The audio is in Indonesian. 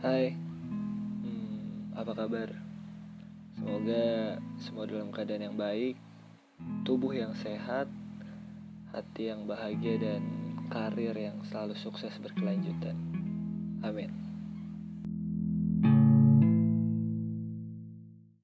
Hai, hmm, apa kabar? Semoga semua dalam keadaan yang baik, tubuh yang sehat, hati yang bahagia, dan karir yang selalu sukses berkelanjutan. Amin.